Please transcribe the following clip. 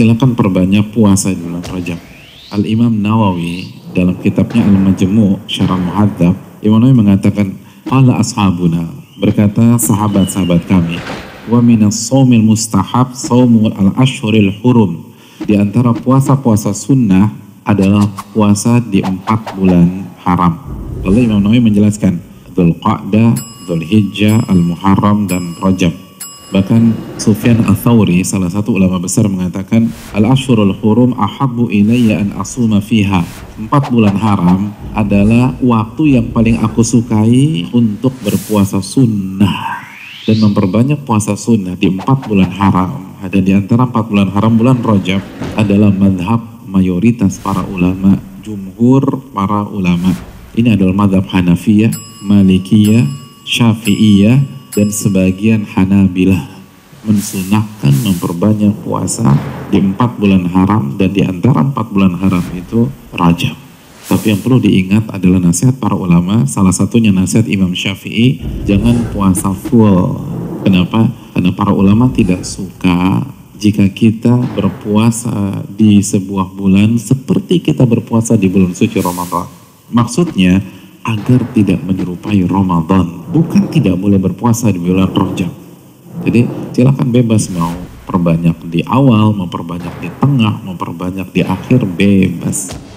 silakan perbanyak puasa di bulan Rajab. Al-Imam Nawawi dalam kitabnya Al-Majmu' Syarah Muhadzab, Imam Nawawi mengatakan, "Qala ashabuna," berkata sahabat-sahabat kami, "Wa minas shaumil mustahab shaumul al-ashhuril hurum." Di antara puasa-puasa sunnah adalah puasa di empat bulan haram. Lalu Imam Nawawi menjelaskan, Dhul Qa'dah, Dhul Hijjah, Al-Muharram, dan Rajab Bahkan Sufyan Al-Thawri, salah satu ulama besar mengatakan, Al-Ashurul Hurum ahabbu ilayya an asuma fiha. Empat bulan haram adalah waktu yang paling aku sukai untuk berpuasa sunnah. Dan memperbanyak puasa sunnah di empat bulan haram. Ada di antara empat bulan haram, bulan Rajab adalah madhab mayoritas para ulama, jumhur para ulama. Ini adalah madhab Hanafiyah, Malikiyah, Syafi'iyah, dan sebagian Hanabilah mensunahkan memperbanyak puasa di empat bulan haram dan di antara empat bulan haram itu Rajab. Tapi yang perlu diingat adalah nasihat para ulama, salah satunya nasihat Imam Syafi'i, jangan puasa full. Kenapa? Karena para ulama tidak suka jika kita berpuasa di sebuah bulan seperti kita berpuasa di bulan suci Ramadan. Maksudnya, agar tidak menyerupai Ramadan. Bukan tidak boleh berpuasa di bulan Rajab. Jadi silakan bebas mau perbanyak di awal, memperbanyak di tengah, memperbanyak di akhir bebas.